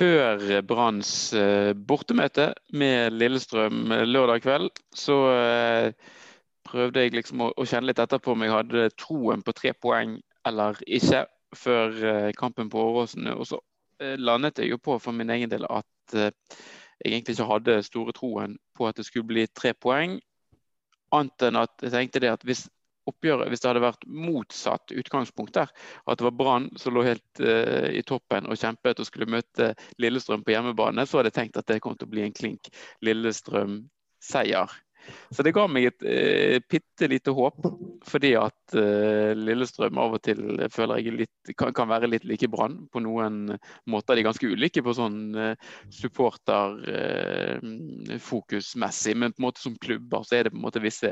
før Branns eh, bortemøte med Lillestrøm lørdag kveld, så prøvde jeg liksom å, kjenne litt etter på om jeg hadde troen på tre poeng eller ikke før kampen på Åråsen. Og så landet jeg jo på for min egen del at jeg egentlig ikke hadde store troen på at det skulle bli tre poeng. Annet enn at jeg tenkte det at hvis oppgjøret hvis det hadde vært motsatt utgangspunkt der. At det var Brann som lå helt uh, i toppen og kjempet og skulle møte Lillestrøm på hjemmebane, så hadde jeg tenkt at det kom til å bli en klink Lillestrøm-seier. Så det ga meg et bitte lite håp, fordi at eh, Lillestrøm av og til føler jeg litt, kan, kan være litt like Brann. På noen måter de er ganske ulike på sånn eh, supporterfokusmessig, men på en måte som klubber så er det på en måte visse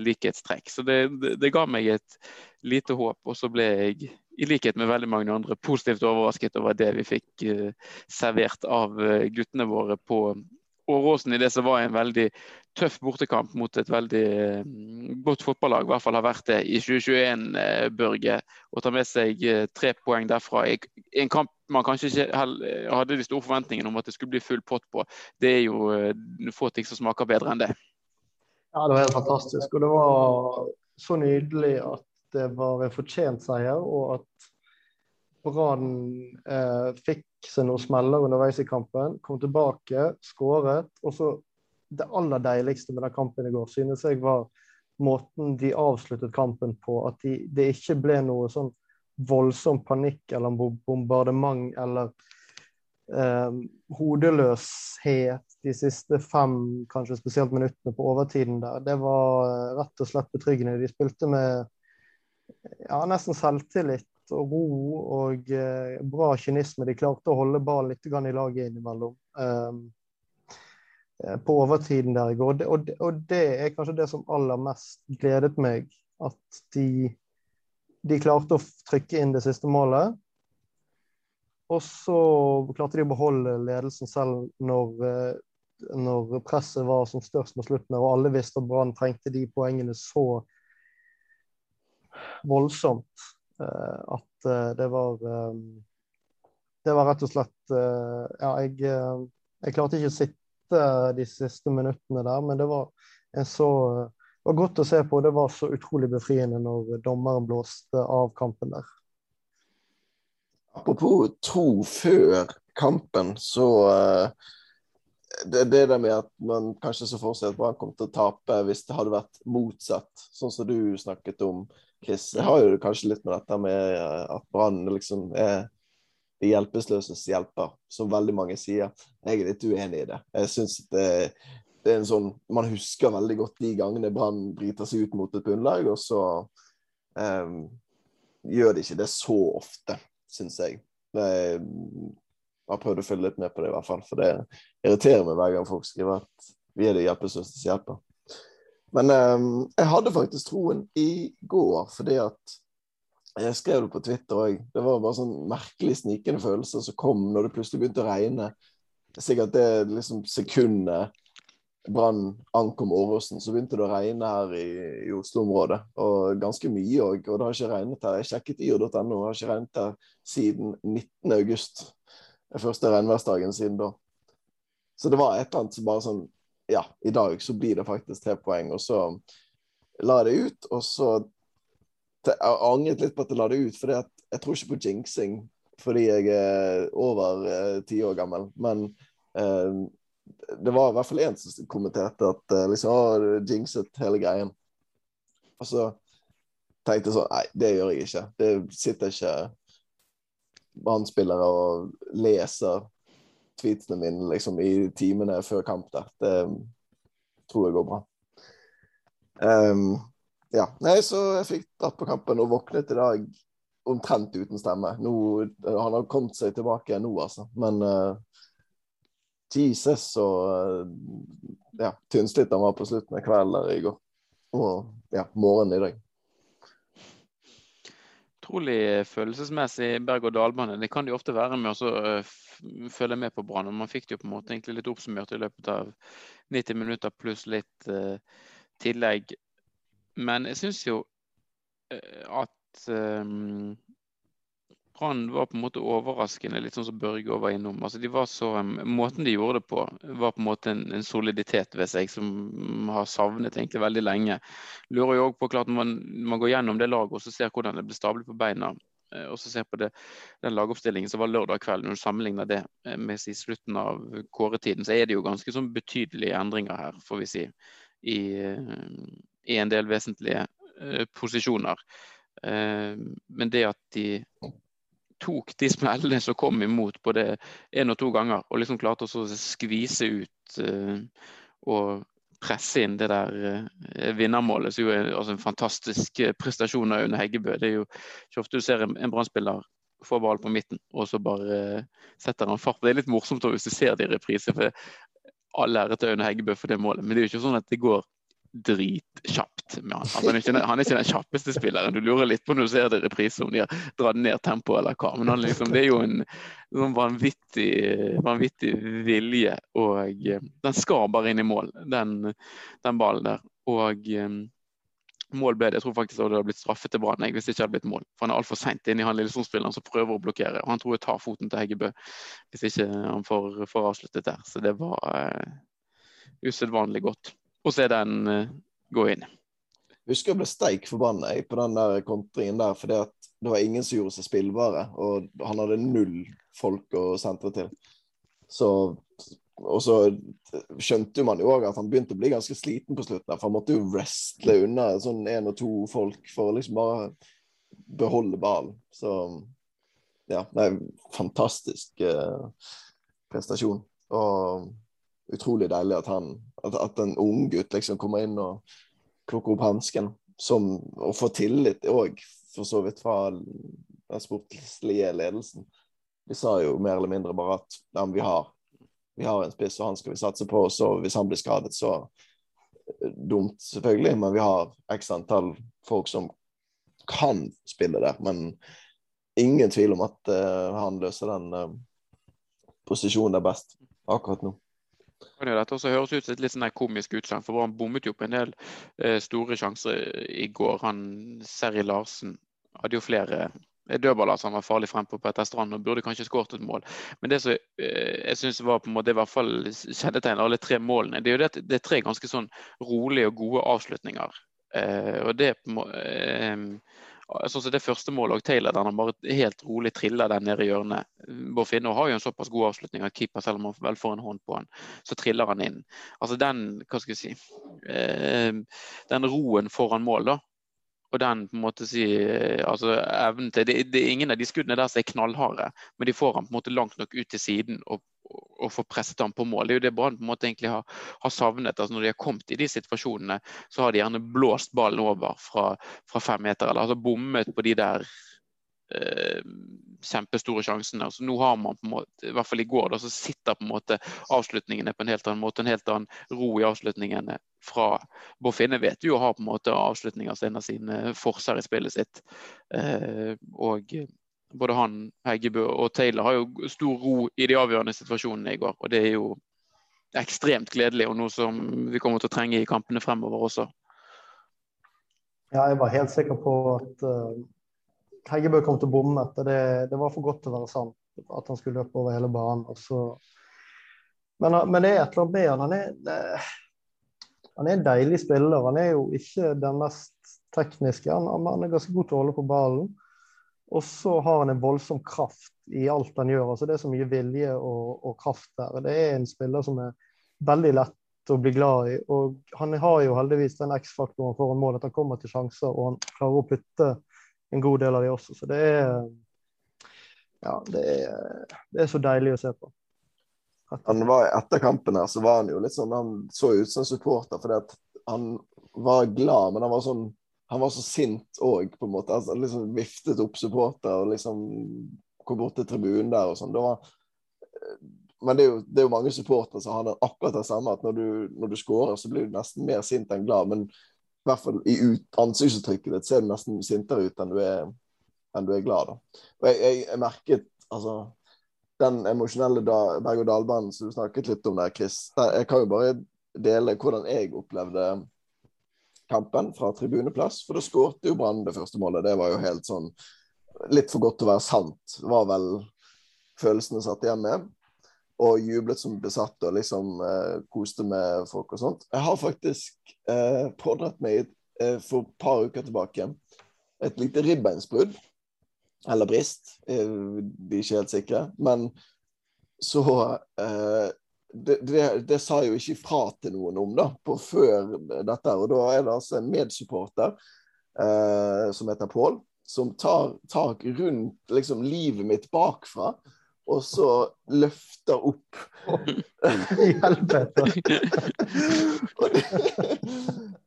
likhetstrekk. Så det, det, det ga meg et lite håp, og så ble jeg i likhet med veldig mange andre positivt overrasket over det vi fikk servert av guttene våre på Åråsen i det som var en veldig tøff bortekamp mot et veldig mm, godt fotballag. I hvert fall har vært det i 2021, eh, Børge. Å ta med seg eh, tre poeng derfra i en kamp man kanskje ikke hadde de store forventningene om at det skulle bli full pott på. Det er jo eh, få ting som smaker bedre enn det. Ja, det var helt fantastisk. Og det var så nydelig at det var en fortjent seier, og at Brann eh, fikk seg noen smeller underveis i kampen, kom tilbake, skåret. Og så det aller deiligste med den kampen i går synes jeg var måten de avsluttet kampen på. At de, det ikke ble noe sånn voldsom panikk eller bombardement eller eh, hodeløshet de siste fem, kanskje spesielt minuttene på overtiden der. Det var eh, rett og slett betryggende. De spilte med ja, nesten selvtillit og ro og eh, bra kynisme. De klarte å holde ballen litt i laget innimellom. eh, på overtiden der i går. Og det, og, det, er kanskje det som aller mest gledet meg. At de, de klarte å trykke inn det siste målet. Og så klarte de å beholde ledelsen selv når, eh, når presset var som størst mot slutten. Og alle visste at Brann trengte de poengene så voldsomt. Eh, eh, det var eh, Det var rett og slett Ja, jeg, jeg klarte ikke å sitte de siste minuttene der, men det var en så det var godt å se på. Det var så utrolig befriende når dommeren blåste av kampen der. Apropos tro før kampen, så det, det der med at man kanskje så for seg at Brann kom til å tape hvis det hadde vært motsatt, sånn som du snakket om Chris. Jeg har jo kanskje litt med dette med eh, at Brann liksom er de hjelpeløses hjelper, som veldig mange sier. Jeg er litt uenig i det. Jeg synes det, det, er en sånn Man husker veldig godt de gangene Brann bryter seg ut mot et bunnlag, og så um, gjør de ikke det så ofte, syns jeg. jeg har prøvd å følge litt med på det, i hvert fall. For det irriterer meg hver gang folk skriver at vi er de hjelpeløses hjelper. Men um, jeg hadde faktisk troen i går, fordi at jeg skrev det på Twitter òg. Det var bare sånn merkelig snikende følelser som kom når det plutselig begynte å regne. Sikkert det liksom sekundet Brann ankom Åråsen, så begynte det å regne her i, i Oslo-området. Og ganske mye òg. Og det har ikke regnet her. Jeg sjekket yr.no, det har ikke regnet her siden 19. august. Den første regnværsdagen siden da. Så det var et eller annet som bare sånn ja, i dag så blir det faktisk tre poeng. Og så la det ut, og så Jeg angret litt på at jeg la det ut, for jeg tror ikke på jinxing fordi jeg er over eh, ti år gammel. Men eh, det var i hvert fall én som kommenterte at eh, liksom, å, jinxet hele greien. Og så tenkte jeg sånn Nei, det gjør jeg ikke. Det sitter ikke brannspillere og leser tweetsene mine liksom, i timene før kamp Da. Det tror jeg går bra. Um, ja. Nei, så jeg fikk dratt på kampen og våknet i dag omtrent uten stemme. Nå, han har kommet seg tilbake nå, altså. Men uh, Jesus og uh, ja, tynnslitt han var på slutten av kvelden i går. Og ja, morgenen i dag utrolig følelsesmessig berg-og-dal-bane. Det kan de ofte være med å uh, følge med på Brann. Man fikk det jo på en måte egentlig litt oppsummert i løpet av 90 minutter pluss litt uh, tillegg. Men jeg syns jo uh, at um, Brann var på en måte overraskende, litt sånn som Børge var innom. Altså, de var så, måten de gjorde det på, var på en måte en, en soliditet ved seg som har savnet egentlig veldig lenge. Lurer jo også på klart Når man, man går gjennom det laget og så ser hvordan det ble stablet på beina, eh, og så ser på det, den lagoppstillingen som var lørdag kveld, når du sammenligner det eh, med i slutten av kåretiden, så er det jo ganske sånn betydelige endringer her, får vi si, i, i en del vesentlige posisjoner. Men det at de tok de smellene som kom imot både én og to ganger, og liksom klarte å skvise ut og presse inn det der vinnermålet, som jo er altså en fantastisk prestasjon av Aune Heggebø. Det er jo ikke ofte du ser en, en brann få ball på midten, og så bare setter han fart. Det er litt morsomt hvis du ser det i reprise, for all ære til Aune Heggebø for det målet. Men det er jo ikke sånn at det går dritkjapt han. Altså, han, er ikke, han, er ikke, den kjappeste spilleren. Du lurer litt på når du ser det i reprise om de har dratt ned tempoet eller hva. Men liksom, det er jo en sånn vanvittig, vanvittig, vilje. Og eh, den skal bare inn i mål, den, den ballen der. Og um, mål ble det. Jeg tror faktisk det hadde blitt straffet til Brann hvis det ikke hadde blitt mål. For han er altfor seint inne i han Lillesund-spilleren som prøver å blokkere. Og han tror jeg tar foten til Heggebø hvis ikke han får, får avsluttet der. Så det var uh, usedvanlig godt og se den uh, gå inn. Husker jeg ble steik forbanna på den der kontringen der, fordi at det var ingen som gjorde seg spillbare. Og han hadde null folk å sentre til. Så og så skjønte man jo òg at han begynte å bli ganske sliten på slutten. For han måtte jo wrestle unna sånn én og to folk for å liksom bare beholde ballen. Så ja, det er en fantastisk eh, prestasjon. Og utrolig deilig at han at, at en ung gutt liksom kommer inn og plukker opp hansken. Og få tillit òg, for så vidt, fra den sportslige ledelsen. De sa jo mer eller mindre bare at ja, vi, har, vi har en spiss, og han skal vi satse på. Så hvis han blir skadet, så eh, dumt, selvfølgelig. Men vi har x antall folk som kan spille der. Men ingen tvil om at uh, han løser den uh, posisjonen der best akkurat nå dette også høres ut som et litt sånn komisk utsagn, for han bommet jo på en del eh, store sjanser i går. Han Seri Larsen hadde jo flere eh, dødballer som var farlig frem på Petter Strand og burde kanskje skåret et mål. Men det som eh, jeg synes var på en måte i hvert fall kjennetegner alle tre målene, det er jo det at det er tre ganske sånn rolige og gode avslutninger. Og det eh, sånn som det første målet og Taylor, der han bare helt rolig triller den ned i hjørnet. Bård Finne har jo en såpass god avslutning at keeper, selv om han vel får en hånd på han, så triller han inn. Altså den, hva skal jeg si, eh, den roen foran mål, da. Og den på en måte si, altså evnen til det, det, Ingen av de skuddene der som er knallharde, men de får han på en måte langt nok ut til siden og å få presset ham på mål. Det er jo det Brann på en måte egentlig har, har, savnet. altså Når de har kommet i de situasjonene, så har de gjerne blåst ballen over fra, fra fem meter, eller altså bommet på de der eh, kjempestore sjansene. Altså, nå har man på en måte, i hvert fall i går, da, så sitter på en måte avslutningene på en helt annen måte. En helt annen ro i avslutningene fra Bård Finne vet jo å ha på en måte avslutninger som en av sine forser i spillet sitt. Eh, og både han, Heggebø og Taylor har jo stor ro i de avgjørende situasjonene i går. Og det er jo ekstremt gledelig, og noe som vi kommer til å trenge i kampene fremover også. Ja, jeg var helt sikker på at uh, Heggebø kom til å bomme. Det, det var for godt til å være sant at han skulle løpe over hele banen. Men, men, det er et eller annet med han. Han er, det, han er en deilig spiller. Han er jo ikke den mest tekniske. Han, han er ganske god til å holde på ballen. Og så har han en voldsom kraft i alt han gjør. altså Det er så mye vilje og, og, kraft der. Det er en spiller som er veldig lett å bli glad i. Og han har jo heldigvis den X-faktoren foran mål at han kommer til sjanser, og han klarer å putte en god del av de også. Så det er ja, det er, det er så deilig å se på. Han var Etter kampen her så var han jo litt sånn Han så ut som supporter fordi at han var glad, men han var sånn han var så sint òg, på en måte. Altså, liksom viftet opp supporter og liksom kom bort til tribunen der og sånn. Men det er, jo, det er, jo, mange supportere som har akkurat det samme, at når du, når du scorer, så blir du nesten mer sint enn glad. Men i hvert fall i ut, ansiktsuttrykket ditt ser du nesten sintere ut enn du er, enn du er glad. da. Og jeg, jeg, jeg merket altså den emosjonelle berg-og-dal-banen som du snakket litt om der, Chris. Jeg kan jo bare dele hvordan jeg opplevde kampen fra tribuneplass. For da skårte jo Brann det første målet. Det var jo helt sånn litt for godt til å være sant, var vel følelsene satt igjen med. Og jublet som besatt og liksom eh, koste med folk og sånt. Jeg har faktisk eh, pådratt meg eh, for et par uker tilbake et lite ribbeinsbrudd. Eller brist, eh, vi er ikke helt sikre. Men så eh, det, det, det, sa jeg jo ikke fra til noen om da, på før dette. Og da er det altså en medsupporter eh, som heter Pål, som tar tak rundt liksom, livet mitt bakfra og så løfter opp. I helvete!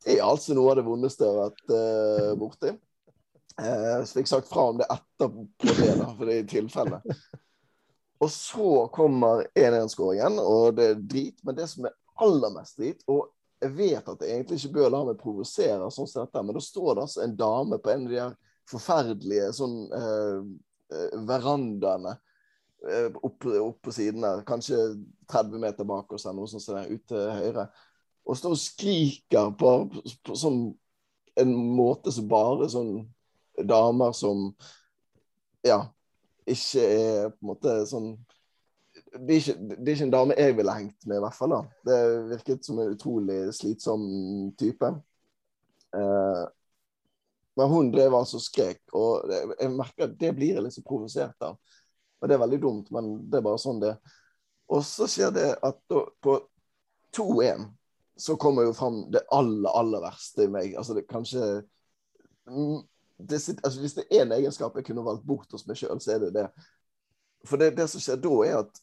det er altså noe av det vondeste jeg har vært eh, borti. Eh, så fikk sagt fra om det etterpå det, da, for det er i tilfelle. Og så kommer 1-1-skåringen, og det er drit. Men det som er aller mest drit, og jeg vet at jeg egentlig ikke bør la meg provosere, sånn som dette, men da står det altså en dame på en av de her forferdelige sånn eh, verandaene Eh, opp, opp, på siden der, kanskje 30 meter bak oss eller noe sånt der, ut til høyre. Og står og skriker på, på sånn en måte som bare sånn damer som ja, ikke er på en måte sånn det er, ikke, det er ikke en dame jeg ville hengt med, i hvert fall. da. Det virket som en utrolig slitsom type. Eh, men hun drev altså og skrek, og jeg merker at det blir jeg litt så provosert av. Og det er veldig dumt, men det er bare sånn det Og så skjer det at da, på 2-1 så kommer jo fram det aller, aller verste i meg. Altså det kanskje det, altså Hvis det er én egenskap jeg kunne valgt bort hos meg sjøl, så er det det. For det, det, som skjer da, er at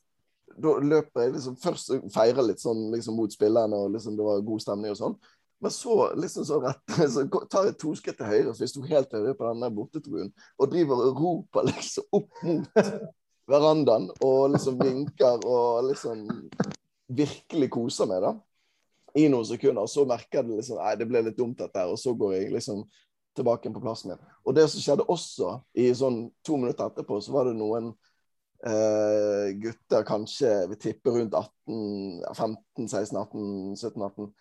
da løper jeg liksom først feirer litt sånn liksom mot spillerne, og liksom det var god stemning og sånn. Men så liksom så rett, så tar jeg to skritt til høyre, så jeg sto helt høyre på denne bortetribunen, og driver og roper liksom opp mot verandaen og liksom vinker og liksom virkelig koser meg, da. I noen sekunder. Og så merker jeg det liksom Nei, det ble litt dumt, dette her. Og så går jeg liksom tilbake på plassen min. Og det som skjedde også, i sånn to minutter etterpå, så var det noen eh, gutter, kanskje vi tipper rundt 18, 15, 16, 18, 17, 18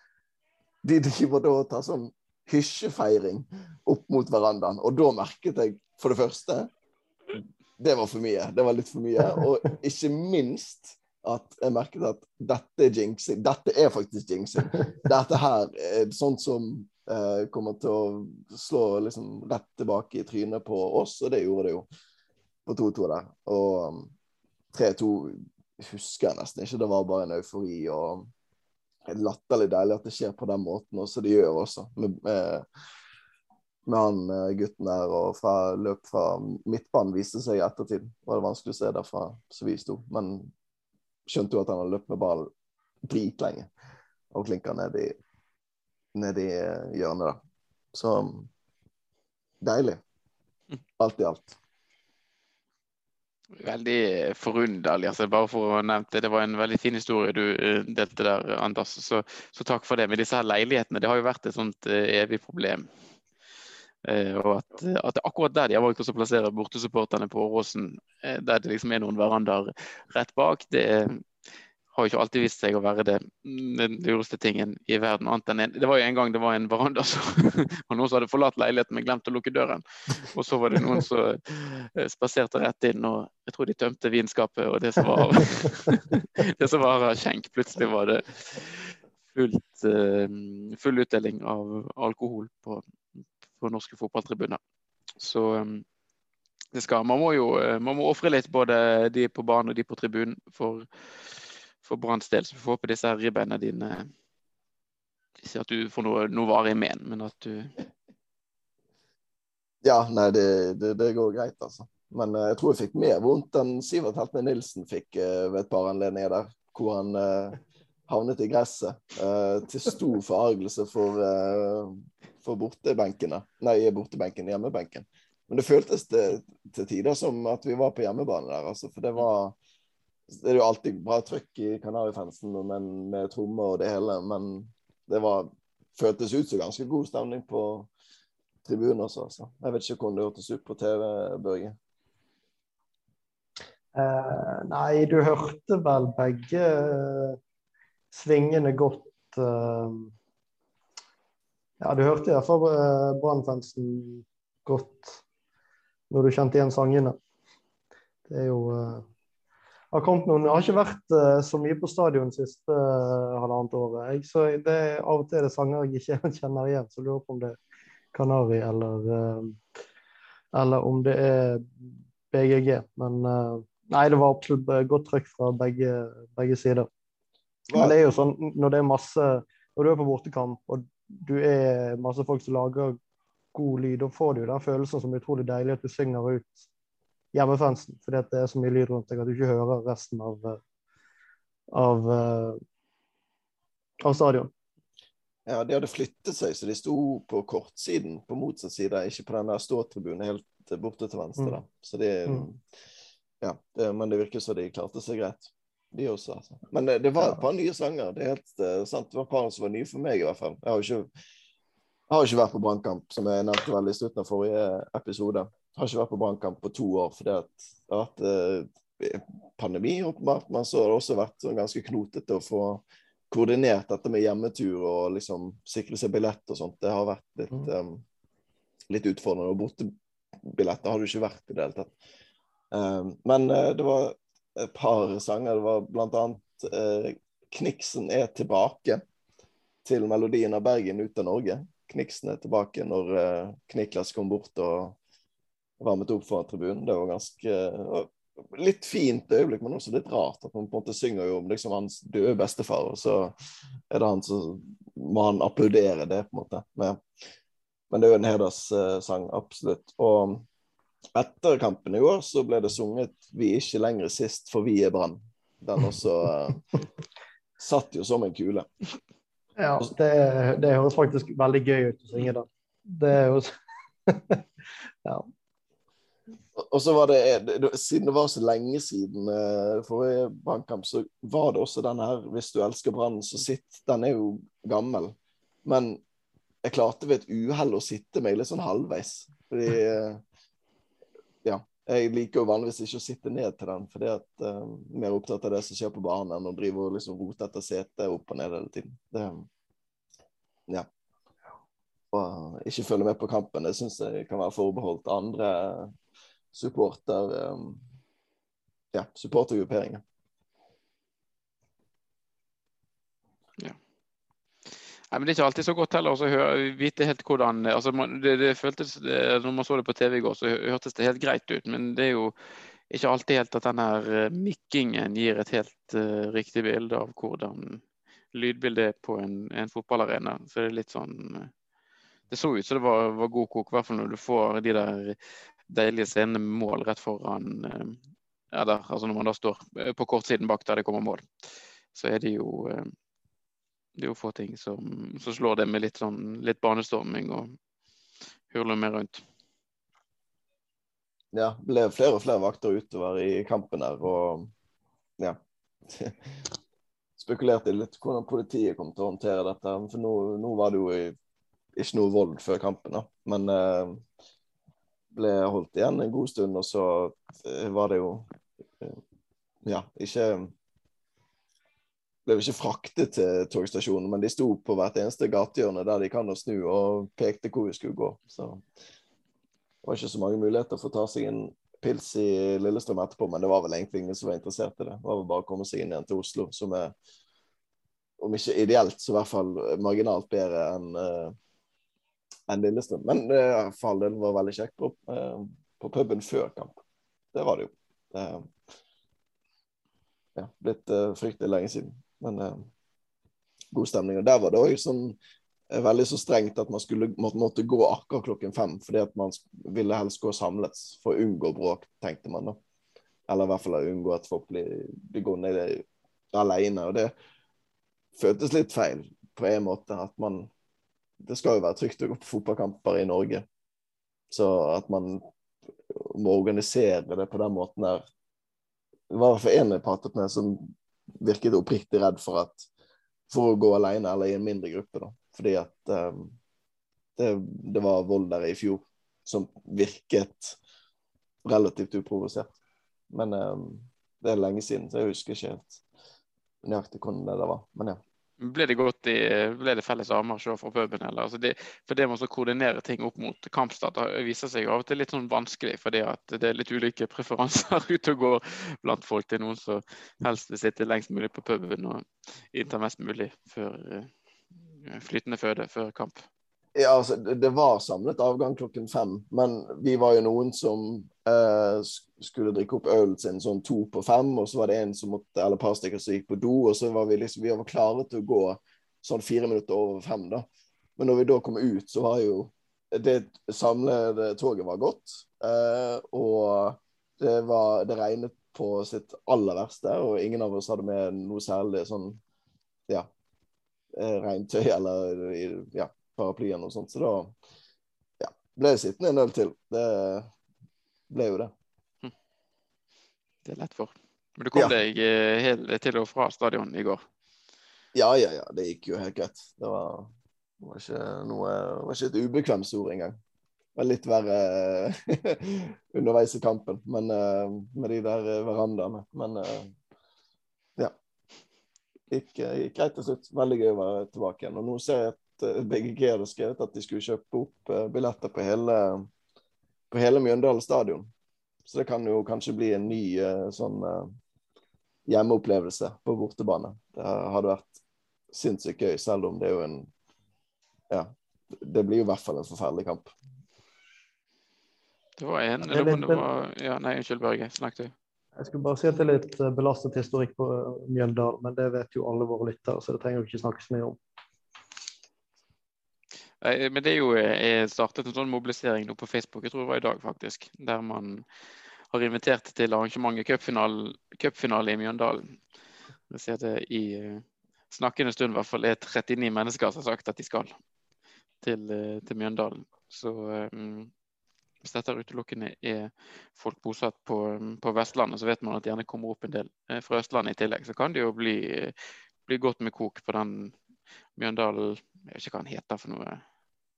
De driver da og tar sånn hysjefeiring opp mot verandaen. Og da merket jeg for det første det var for mye. Det var litt for mye. Og ikke minst at jeg merket at dette er jinxing. Dette er faktisk jinxing. Dette her er sånt som eh, kommer til å slå liksom rett tilbake i trynet på oss, og det gjorde det jo på 2-2 der. Og 3-2 um, husker jeg nesten ikke. Det var bare en eufori og latterlig deilig at det skjer på den måten, også. det gjør også. med, med med han eh, gutten der, og fra løp fra midtbanen viste seg i ettertid. Var det vanskelig å se derfra så vi sto. Men skjønte jo at han hadde løpt med ballen dritlenge og klinka ned i, ned i eh, hjørnet, da. Så deilig. Alt i alt. Veldig forunderlig. altså Bare for å nevne det, det var en veldig fin historie du eh, delte der, Anders. Så, så takk for det. Men disse her leilighetene det har jo vært et sånt evig problem Eh, og at, at akkurat der de har valgt å plassere bortesupporterne på Åråsen, eh, der det liksom er noen verandaer rett bak, det har jo ikke alltid vist seg å være det, den lureste tingen i verden. annet enn en. Det var jo en gang det var en veranda som og noen som hadde forlatt leiligheten, men glemt å lukke døren. Og så var det noen som eh, spaserte rett inn, og jeg tror de tømte vinskapet. Og det som var, det som var skjenk, plutselig var det fullt, full utdeling av alkohol på, på norske fotballtribuner. Så um, det skal, man må jo man må ofre litt, både de på banen og de på tribunen, for, for Branns del. Så vi får håpe disse her ribbeina dine ikke at du får noe, noe varig men, men at du Ja, nei, det, det, det, går greit, altså. Men uh, jeg tror jeg fikk mer vondt enn Sivert Heltmed Nilsen fikk uh, ved et par anledninger der, hvor han eh, havnet i gresset. til stor forargelse for for bortebenkene. Nei, bortebenken, hjemmebenken. Men det føltes det, til tider som at vi var på hjemmebane der, altså. For det var Det er jo alltid bra trøkk i Kanarifansen med, trommer og det hele, men det var føltes ut som ganske god stemning på tribunen også, Så. Jeg vet ikke hvordan det hørtes ut på TV, Børge. Eh, nei, du hørte vel begge svingene godt. Eh, ja, du hørte iallfall uh, Brannfansen godt. når du kjente igjen sangene. Det er jo uh, har kommet noen, jeg har ikke vært uh, så mye på stadion siste uh, halvannet året. Jeg, så det, Av og til er det sanger jeg ikke kjenner igjen, så lurer på om det er Kanari eller, uh, eller om det er BGG. Men nei, det var absolutt godt trykk fra begge, begge sider. Men det er jo sånn når det er masse Når du er på bortekamp og du er masse folk som lager god lyd, da får du den følelsen som er utrolig deilig at du synger ut hjemmefansen. Fordi det er så mye lyd rundt deg at du ikke hører resten av, av, av stadion. Ja, de hadde flyttet seg, så de sto på kortsiden på motsatt side, ikke på den der ståtribunen helt borte til venstre. Mm. Så de, mm. ja, det, men det virker som de klarte seg greit, de også. Altså. Men det, det var et par nye sanger. Det er helt uh, sant. Det var et par som var nye for meg, i hvert fall. Jeg har jo ikke, jeg har ikke vært på brannkamp, som jeg nevnte vel i slutten av forrige episode har ikke vært på brannkamp på to år fordi det har vært eh, pandemi, åpenbart. Men så har det også vært sånn ganske knotete å få koordinert dette med hjemmetur og liksom sikre seg billett og sånt. Det har vært litt, um, litt utfordrende. Og bortebilletter har det ikke vært i det hele tatt. Um, men uh, det var et par sanger. Det var annet uh, 'Kniksen er tilbake' til melodien av Bergen ut av Norge. Kniksen er tilbake når uh, Kniklas kom bort og varmet opp foran tribunen. Det var ganske litt fint øyeblikk, men også litt rart. At man på en måte synger jo om liksom hans døde bestefar, og så er det han som må han applaudere det, på en måte. Men, men det er jo en hederssang, absolutt. Og etter kampen i år så ble det sunget 'Vi er ikke lenger sist, for vi er Brann'. Den også uh, satt jo som en kule. Ja, det, det høres faktisk veldig gøy ut å synge den. Det er jo ja. Og så var det, Siden det var så lenge siden uh, forrige brannkamp, så var det også den her 'Hvis du elsker Brann, så sitt'. Den er jo gammel. Men jeg klarte ved et uhell å sitte meg litt sånn halvveis. Fordi uh, Ja. Jeg liker jo vanligvis ikke å sitte ned til den, fordi at uh, mer opptatt av det som skjer på banen, enn å drive og liksom rote etter setet opp og ned hele tiden. Det, ja. Og ikke følge med på kampen, det syns jeg kan være forbeholdt andre supporter um, ja, supportergrupperinger. Ja. Nei, men Det er ikke alltid så godt heller å vite helt hvordan altså, det, det føltes, det, Når man så det på TV i går, så hørtes det helt greit ut. Men det er jo ikke alltid helt at denne eh, mikkingen gir et helt uh, riktig bilde av hvordan lydbildet er på en, en, fotballarena. Så det er litt sånn uh, Det så ut som det var, var god kok, i hvert fall når du får de der deilige scenene med mål rett foran ja, der, altså Når man da står eh, på kortsiden bak der det kommer mål, så er det jo eh, det er jo få ting som, som slår det med litt sånn litt banestorming og hurler mer rundt. Ja, det ble flere og flere vakter utover i kampen her, og ja Spekulerte litt hvordan politiet kom til å håndtere dette. For nå, nå var det jo ikke noe vold før kampen, da. Men eh, ble holdt igjen en god stund, og så eh, var det jo eh, Ja, ikke Ble ikke fraktet til togstasjonen, men de sto på hvert eneste gatehjørne der de kan å snu, og pekte hvor vi skulle gå. Så det var ikke så mange muligheter for å ta seg en pils i Lillestrøm etterpå, men det var vel egentlig ingen som var interessert i det. Det var vel bare å komme seg inn igjen til Oslo, som er om ikke ideelt, så i hvert fall marginalt bedre enn uh, enn Lillestrøm. Men det uh, for all del var veldig kjekt på, uh, på puben før kamp. Det var det jo. Det ja, blitt fryktelig lenge siden. Men god stemning. Og der var det òg sånn veldig så strengt at man skulle må, måtte gå akkurat klokken fem, fordi at man ville helst gå samlet for å unngå bråk, tenkte man da. Eller i hvert fall unngå at folk blir, blir gående alene. Og det føltes litt feil på en måte. At man det skal jo være trygt å gå på fotballkamper i Norge. Så at man må organisere det på den måten der Det var i hvert fall én jeg pratet med som virket oppriktig redd for at for å gå alene eller i en mindre gruppe. da. Fordi at um, det, det, var vold der i fjor som virket relativt uprovosert. Men um, det er lenge siden, så jeg husker ikke helt nøyaktig hvordan det var. Men ja. Ble det godt i, ble det felles avmarsj fra puben? Eller? Altså det, for det med å koordinere ting opp mot kampstart viser seg av og til litt sånn vanskelig, fordi det er litt ulike preferanser ute og går blant folk. Det er noen som helst vil sitte lengst mulig på puben og innta mest mulig før flytende føde før kamp. Ja, altså, det var samlet avgang klokken fem, men vi var jo noen som eh, skulle drikke opp ølen sin sånn to på fem, og så var det en som måtte, eller et par stykker som gikk på do, og så var vi liksom, vi var klare til å gå sånn fire minutter over fem, da. Men når vi da kom ut, så var jo det samlede toget var gått, eh, og det, var, det regnet på sitt aller verste, og ingen av oss hadde med noe særlig sånn, ja, eh, regntøy eller ja, paraplyen og sånt. Så da ja, ble jeg sittende en øl til. Det ble jo det. Hm. Det er lett for. Men du kom ja. deg hele helt til og fra stadion i går? Ja, ja, ja. Det gikk jo helt greit. Det var, var ikke noe det var ikke et ubekvemsord engang. Det var litt verre underveis i kampen men, uh, med de der verandaene. Men ja. ja. Gikk, gikk greit til slutt. Veldig gøy å være tilbake igjen. Og nå ser jeg Eh, BGG hadde skrevet at de skulle kjøpe opp eh, billetter på hele, på hele Mjøndalen stadion. Så det kan jo kanskje bli en ny eh, sånn hjemmeopplevelse på bortebane. Det hadde vært sinnssykt gøy, selv om det er jo en Ja, det blir jo i hvert fall en forferdelig kamp. Det var en det var, ja, Nei, unnskyld, Børge. Snakk du. Jeg skulle bare si at det er litt belastet historikk på Mjøndalen, men det vet jo alle våre lyttere, så det trenger vi ikke snakkes mye om. Men det er jo er startet en sånn mobilisering nå på Facebook, jeg tror det var i dag faktisk, der man har invitert til arrangementet cupfinale, cupfinale i Mjøndalen. Jeg ser det i eh, snakkende stund i hvert fall er 39 mennesker som har sagt at de skal til, eh, til Mjøndalen. Så um, hvis dette utelukkende er folk bosatt på, på, Vestlandet, så vet man at det gjerne kommer opp en del fra Østlandet i tillegg. Så kan det jo bli, bli godt med kok på den Mjøndalen Jeg vet ikke hva den heter for noe.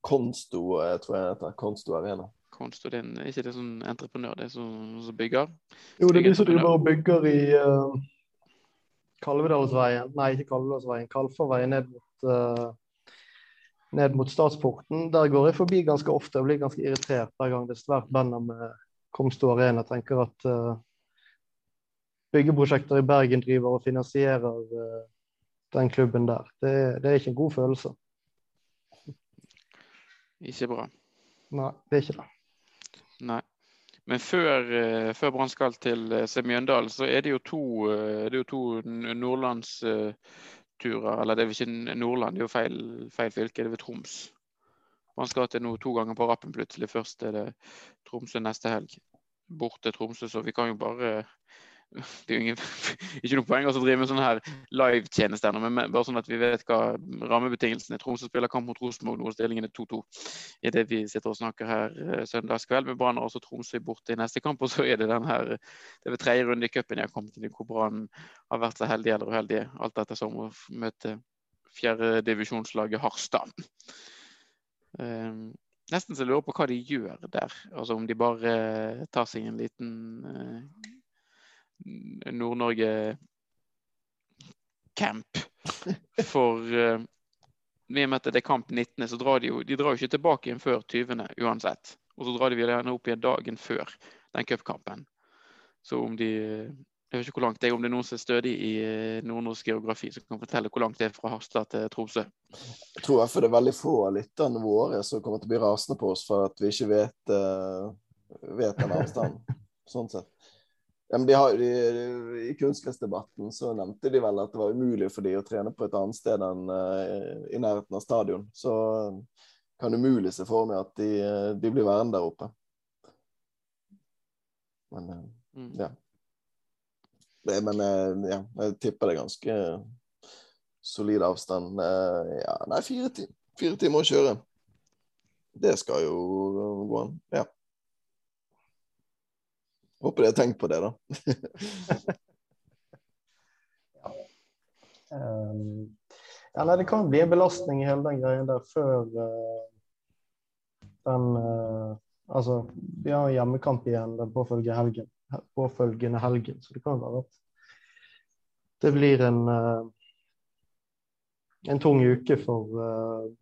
Konsto, tror jeg det heter. Konsto Arena. Konsto, det er ikke det sånn entreprenør, det er som, som bygger? Jo, det er de som driver og bygger i uh, Kalvedalsveien, nei, ikke Kalvedalsveien, Kalfarveien ned mot uh, ned mot Statsporten. Der går jeg forbi ganske ofte og blir ganske irritert hver gang det er svært banner med Komsto Arena. Jeg tenker at uh, byggeprosjekter i Bergen driver og finansierer uh, den klubben der. Det, det, er ikke en god følelse. Ikke bra. Nei, det er ikke det. Nei. Men før, uh, før Brann skal til Semjøndalen, så er det jo to, det er jo to nordlandsturer. Eller det er ikke Nordland, det er jo feil, feil fylke, det er ved Troms. Brann skal til nå to ganger på rappen plutselig. Først er det Tromsø neste helg. Bort til Tromsø, så vi kan jo bare det er jo ingen, ikke noe poeng å drive med sånne her live-tjenester, men bare sånn at vi vet hva rammebetingelsene er. Tromsø spiller kamp mot Rosenborg nå, stillingen er 2-2 i det vi sitter og snakker her eh, søndagskveld. Med Brann har også Tromsø borte i neste kamp, og så er det den her det er ved tredje runde i cupen jeg har kommet til, hvor Brann har vært så heldig eller uheldig alt etter som å møte fjerdedivisjonslaget Harstad. Um, nesten så jeg lurer på hva de gjør der. Altså Om de bare tar seg en liten uh, Nord-Norge-camp. For uh, i og med at det er kamp 19., så drar de jo de drar jo ikke tilbake igjen før 20. uansett. Og så drar de gjerne opp igjen dagen før den cupkampen. Så om de jeg vet ikke hvor langt det er, om det er noen som er stødig i eh, nordnorsk geografi, som kan fortelle hvor langt det er fra Harstad til Tromsø. Jeg tror i hvert fall det er veldig få av lytterne våre som kommer til å bli rasende på oss for at vi ikke vet, uh, vet den avstanden. sånn sett. De har, de, I kunstgressdebatten så nevnte de vel at det var umulig for de å trene på et annet sted enn uh, i nærheten av stadion. Så kan kan umulig se for meg at de, uh, de blir værende der oppe. Men mm. ja. Det, men ja, jeg tipper det er ganske solid avstand. ja, nei, fire, ti fire timer å kjøre. Det skal jo gå an. Ja. Håper de har tenkt på det, da. ja. Um, ja, nei, det kan bli en belastning i hele den greien der før uh, den uh, Altså, vi har hjemmekamp igjen den påfølgende helgen, påfølgende helgen, så det kan være at det blir en uh, en tung uke for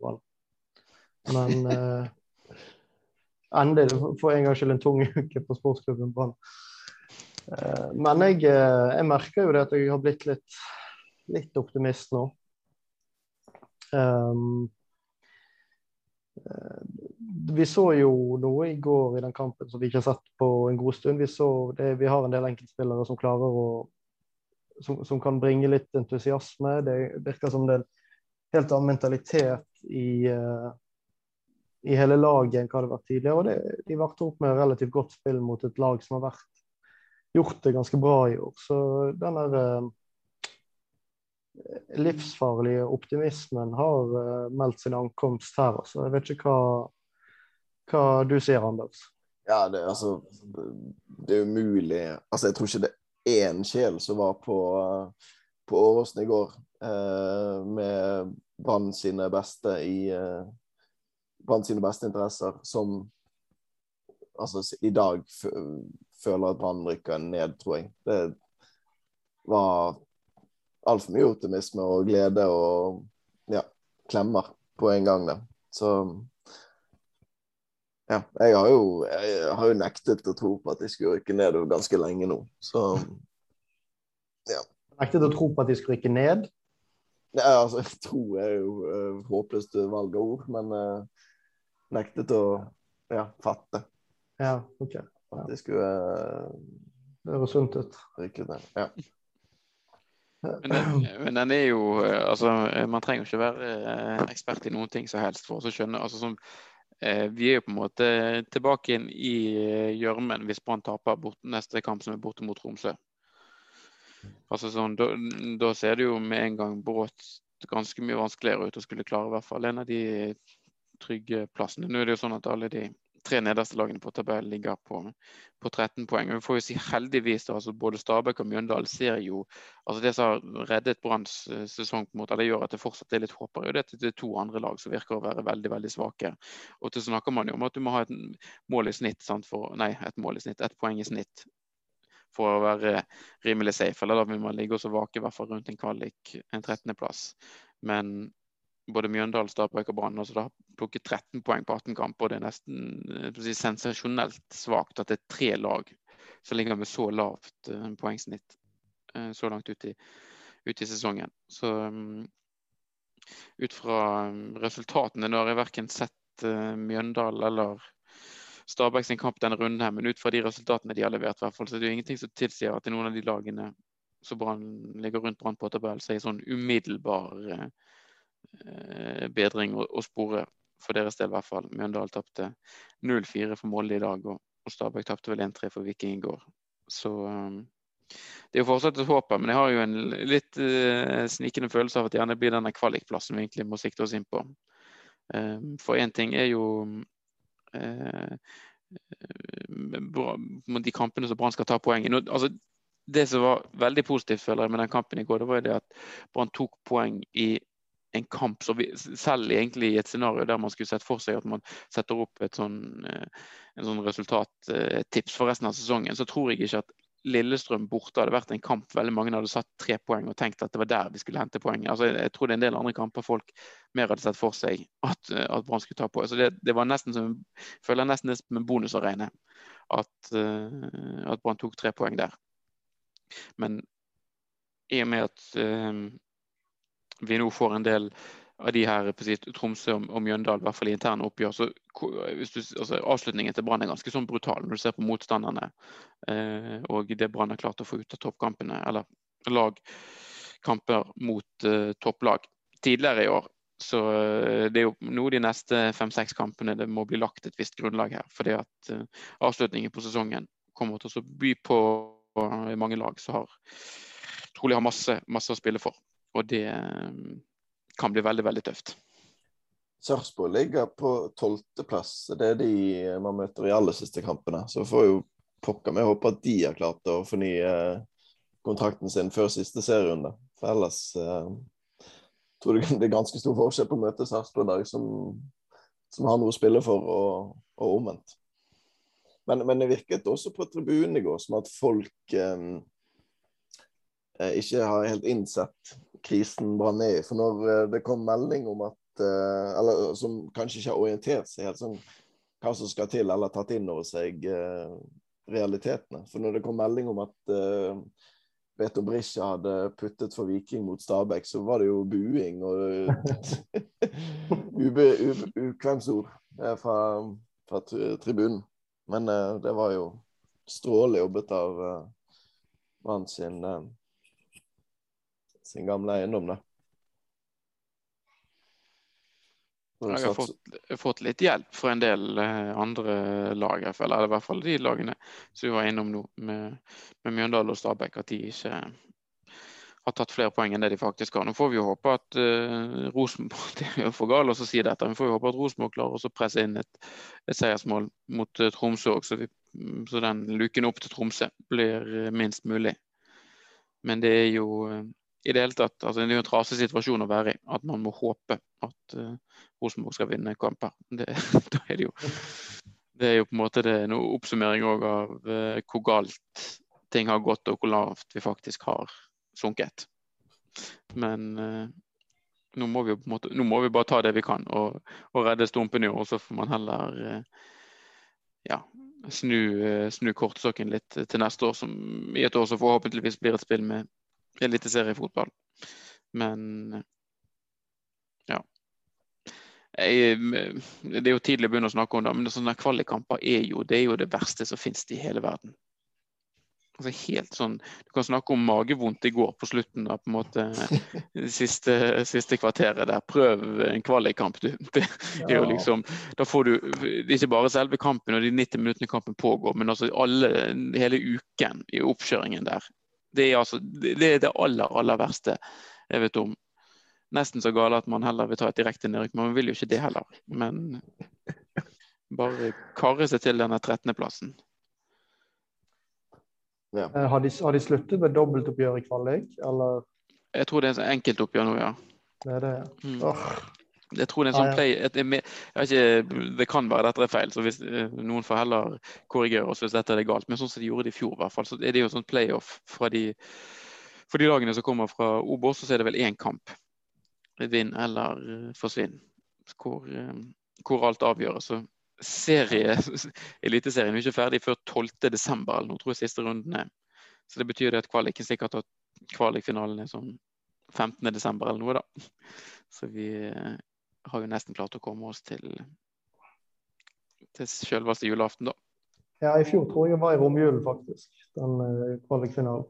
Brann. Men endelig, for en gangs skyld, en tung uke på sportsklubben Brann. Uh, men jeg, jeg, merker jo det at jeg har blitt litt, litt optimist nå. Um, vi så jo noe i går i den kampen som vi ikke har sett på en god stund. Vi, det, vi har en del enkeltspillere som klarer å som, som, kan bringe litt entusiasme. Det virker som det er en helt annen mentalitet i, uh, i hele laget enn hva det har vært tidligere. Og det, de varte opp med relativt godt spill mot et lag som har vært, gjort det ganske bra i år. Så den der eh, livsfarlige optimismen har eh, meldt sin ankomst her. Altså. Jeg vet ikke hva, hva du sier, Anders? Ja, det, altså, det er umulig Altså, jeg tror ikke det er én sjel som var på, på Åråsen i går eh, med Brann sine beste i Brann sine beste interesser, som altså i dag føler at Brann rykker ned, tror jeg. Det var altfor mye optimisme og glede og ja, klemmer på en gang, det. Så ja, jeg har, jo, jeg har jo nektet å tro på at de skulle rykke ned ganske lenge nå, så ja. Nektet å tro på at de skulle rykke ned? Ja, altså, tro er jo uh, håpløst valg av ord, men uh, nektet å ja, fatte. Ja, OK. At de skulle uh, Det høres sunt ut. Rykke ned. Ja. Men den, men den, er jo altså, Man trenger jo ikke være ekspert i noen ting som helst for å skjønne. altså som vi er jo på en måte tilbake inn i gjørmen hvis Brann taper bort, neste kamp som er borte mot Tromsø. Altså sånn, da, da, ser det jo med en gang brått ganske mye vanskeligere ut å skulle klare i hvert fall en av de trygge plassene. Nå er det jo sånn at alle de tre nederste lagene på tabellen ligger på, på 13 poeng. Vi får jo si heldigvis da, altså både Stabæk og Mjøndalen ser jo altså Det som har reddet Branns eh, sesong, på en måte, det gjør at det fortsatt er litt håp, det er to andre lag som virker å være veldig veldig svake. Og så snakker man jo om at du må ha et mål i snitt, for, nei, et mål i snitt, ett poeng i snitt for å være rimelig safe. Eller da vil man ligge og vake i hvert fall rundt en kvalik, en 13.-plass. Men både Mjøndalen, Stabæk og Brann altså, plukket 13 poeng på 18 kamper. Det er nesten si, sensasjonelt svakt at det er tre lag som ligger med så lavt uh, poengsnitt uh, så langt ut i, ut i sesongen. Så um, ut fra um, resultatene Nå har jeg verken sett uh, Mjøndal eller Stabæk sin kamp denne runden her, men ut fra de resultatene de har levert, hvert fall, så er det jo ingenting som tilsier at er noen av de lagene som ligger rundt Brann på tabell, så er sånn umiddelbar eh, bedring å, å, spore for deres del, i hvert fall. Mjøndalen tapte 0-4 for Molde i dag, og, og Stabæk tapte vel 1-3 for Viking i går. Så um, det er jo fortsatt et håp, men jeg har jo en litt uh, snikende følelse av at det gjerne blir denne kvalikplassen vi egentlig må sikte oss inn på. Um, for én ting er jo Eh, de kampene som Brann skal ta poeng i. Altså, det som var veldig positivt føler jeg med den kampen i går, det var jo det at Brann tok poeng i en kamp som vi, selv egentlig i et scenario der man skulle sett for seg at man setter opp et sånn, eh, en sånn resultattips for resten av sesongen, så tror jeg ikke at Lillestrøm borte hadde vært en kamp veldig mange hadde satt tre poeng og tenkt at det var der vi skulle hente poeng. Altså, jeg tror det er en del andre kamper folk mer hadde sett for seg at, at Brann skulle ta på. Så det, det, var nesten som, jeg føler nesten det som en bonus å regne at, at Brann tok tre poeng der. Men i og med at vi nå får en del av de her på Tromsø og, Mjøndalen, i hvert fall i interne oppgjør, så du, altså, avslutningen til Brann er ganske sånn brutal når du ser på motstanderne eh, og det Brann har klart å få ut av toppkampene, eller lagkamper mot eh, topplag tidligere i år. Så eh, det er jo nå de neste fem-seks kampene det må bli lagt et visst grunnlag her. fordi at uh, avslutningen på sesongen kommer til å by på uh, mange lag som har trolig har masse, masse å spille for. Og det, um, kan bli veldig, veldig tøft. Sarpsborg ligger på tolvteplass. Det er de man møter i aller siste kampene. Så får jo pokker meg håpe at de har klart å fornye kontrakten sin før siste serierunde. For ellers eh, tror jeg det er ganske stor forskjell på å møte Sarpsborg som, som, har noe å spille for, og, og omvendt. Men, men, det virket også på tribunen i går som at folk eh, eh ikke har helt innsett krisen Brann i. For når eh, det kom melding om at eh, Eller som kanskje ikke har orientert seg helt sånn hva som skal til, eller tatt inn over seg eh, realitetene. For når det kom melding om at uh, Beto Brisja hadde puttet for Viking mot Stabæk, så var det jo buing og ukvemsord fra, fra tribunen. Men uh, det var jo strålende jobbet av uh, Brann sin, sin gamle eiendom, da. Jeg har fått, fått, litt hjelp fra en del eh, andre lag. Eller i hvert fall de lagene som vi var innom nå, med, med Mjøndalen og Stabæk. At de ikke har tatt flere poeng enn det de faktisk har. Nå får vi jo håpe at uh, Rosenborg Det er jo for galt å si dette, men vi får jo håpe at Rosenborg klarer å presse inn et, et seiersmål mot uh, Tromsø òg, så, så, den luken opp til Tromsø blir uh, minst mulig. Men det er jo i det hele tatt altså Det er jo en trasig situasjon å være i. At man må håpe at uh, Rosenborg skal vinne kamper. Det, da er det jo det er jo på en måte det, er noe oppsummering av uh, hvor galt ting har gått, og hvor lavt vi faktisk har sunket. Men uh, nå, må vi, måte, nå må vi bare ta det vi kan og, og redde Stumpen i år. Så får man heller ja, snu, snu kortsokken litt til neste år, som i et år som forhåpentligvis blir et spill med eliteseriefotball. Men ja. Jeg, det er jo tidlig å begynne å snakke om det, men sånne kvalikkamper er jo det, er jo det verste som finnes i hele verden. Altså helt sånn, Du kan snakke om magevondt i går på slutten av på en måte siste, siste kvarteret der. Prøv en kvalikkamp. Du. Det er jo liksom, da får du ikke bare selve kampen og de 90 minuttene kampen pågår, men altså alle, hele uken i oppkjøringen der. Det er, altså, det, er det aller, aller verste jeg vet om. Nesten så gale at man heller vil ta et direkte nedrykk, men man vil jo ikke det heller. Men bare karre seg til denne 13.-plassen. Ja. Eh, har, de, har de sluttet med dobbeltoppgjør i kvalik, eller? Jeg tror det er en enkeltoppgjør nå, ja. Det er det. Mm. Oh. Jeg tror det er en sånn play et, ikke, Det kan være dette er feil, så hvis eh, noen får heller korrigere oss hvis dette er galt. Men sånn som de gjorde det i fjor, i hvert fall, så er det jo en sånn playoff fra de, for de lagene som kommer fra Obos, så er det vel én kamp. Vinn eller uh, forsvinn. Hvor, uh, hvor, alt avgjøres. Så serie, Eliteserien er ikke ferdig før 12.12., eller noe, tror jeg siste runden er. Så det betyr det at kvaliken sikkert har kvalikfinalen er sånn 15.12. eller noe, da. Så vi har jo nesten klart å komme oss til, til selveste julaften, da. Ja, i fjor tror jeg jeg var i romjulen, faktisk. Den uh, kvalikfinalen.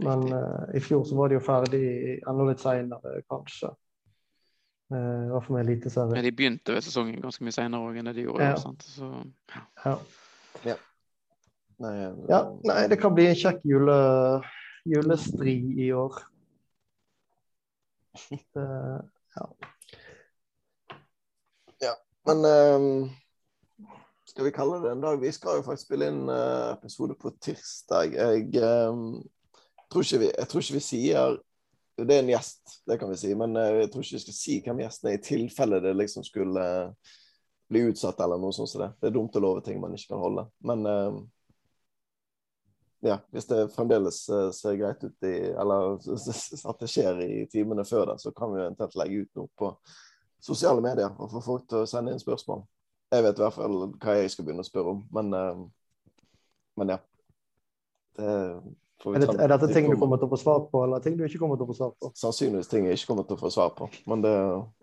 Men uh, i fjor så var de jo ferdig enda litt seinere, kanskje. Uh, I hvert fall med eliteserien. Ja, de begynte ved sesongen ganske mye seinere òg enn det de gjorde. Ja. Så, ja. ja. ja. Nei, ja. Nei, det kan bli en kjekk jule, julestri i år. Det, ja. ja. Men um, skal vi kalle det en dag? Vi skal jo faktisk spille inn uh, episode på tirsdag. Jeg, um, tror vi, jeg tror ikke vi sier Det er en gjest, det kan vi si. Men uh, jeg tror ikke vi skal si hvem gjesten er, i tilfelle det liksom skulle uh, bli utsatt eller noe sånt som det. Det er dumt å love ting man ikke kan holde. Men ja, hvis det fremdeles ser greit ut i Eller at det skjer i timene før det, så kan vi eventuelt legge ut noe på sosiale medier og få folk til å sende inn spørsmål. Jeg vet i hvert fall hva jeg skal begynne å spørre om, men, uh, men ja. Det er, det, er, dette ting du kommer til å få svar på, eller ting du ikke kommer til å få svar på? Sannsynligvis ting jeg ikke kommer til å få svar på, men det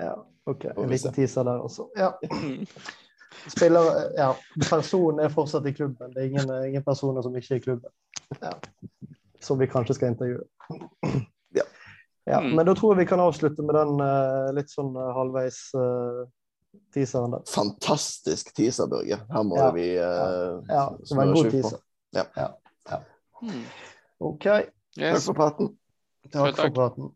Ja, OK. En liten teaser der også. Ja. Spiller, ja, Personen er fortsatt i klubben. Det er ingen, ingen personer som ikke er i klubben. Ja. Som vi kanskje skal intervjue. Ja. ja mm. Men da tror jeg vi kan avslutte med den uh, litt sånn uh, halvveis uh, teaseren der. Fantastisk teaser, Børge. Her må ja. vi uh, Ja, det var en god teaser. Ja. ja. Mm. OK. Yes. Takk for praten. Takk for praten.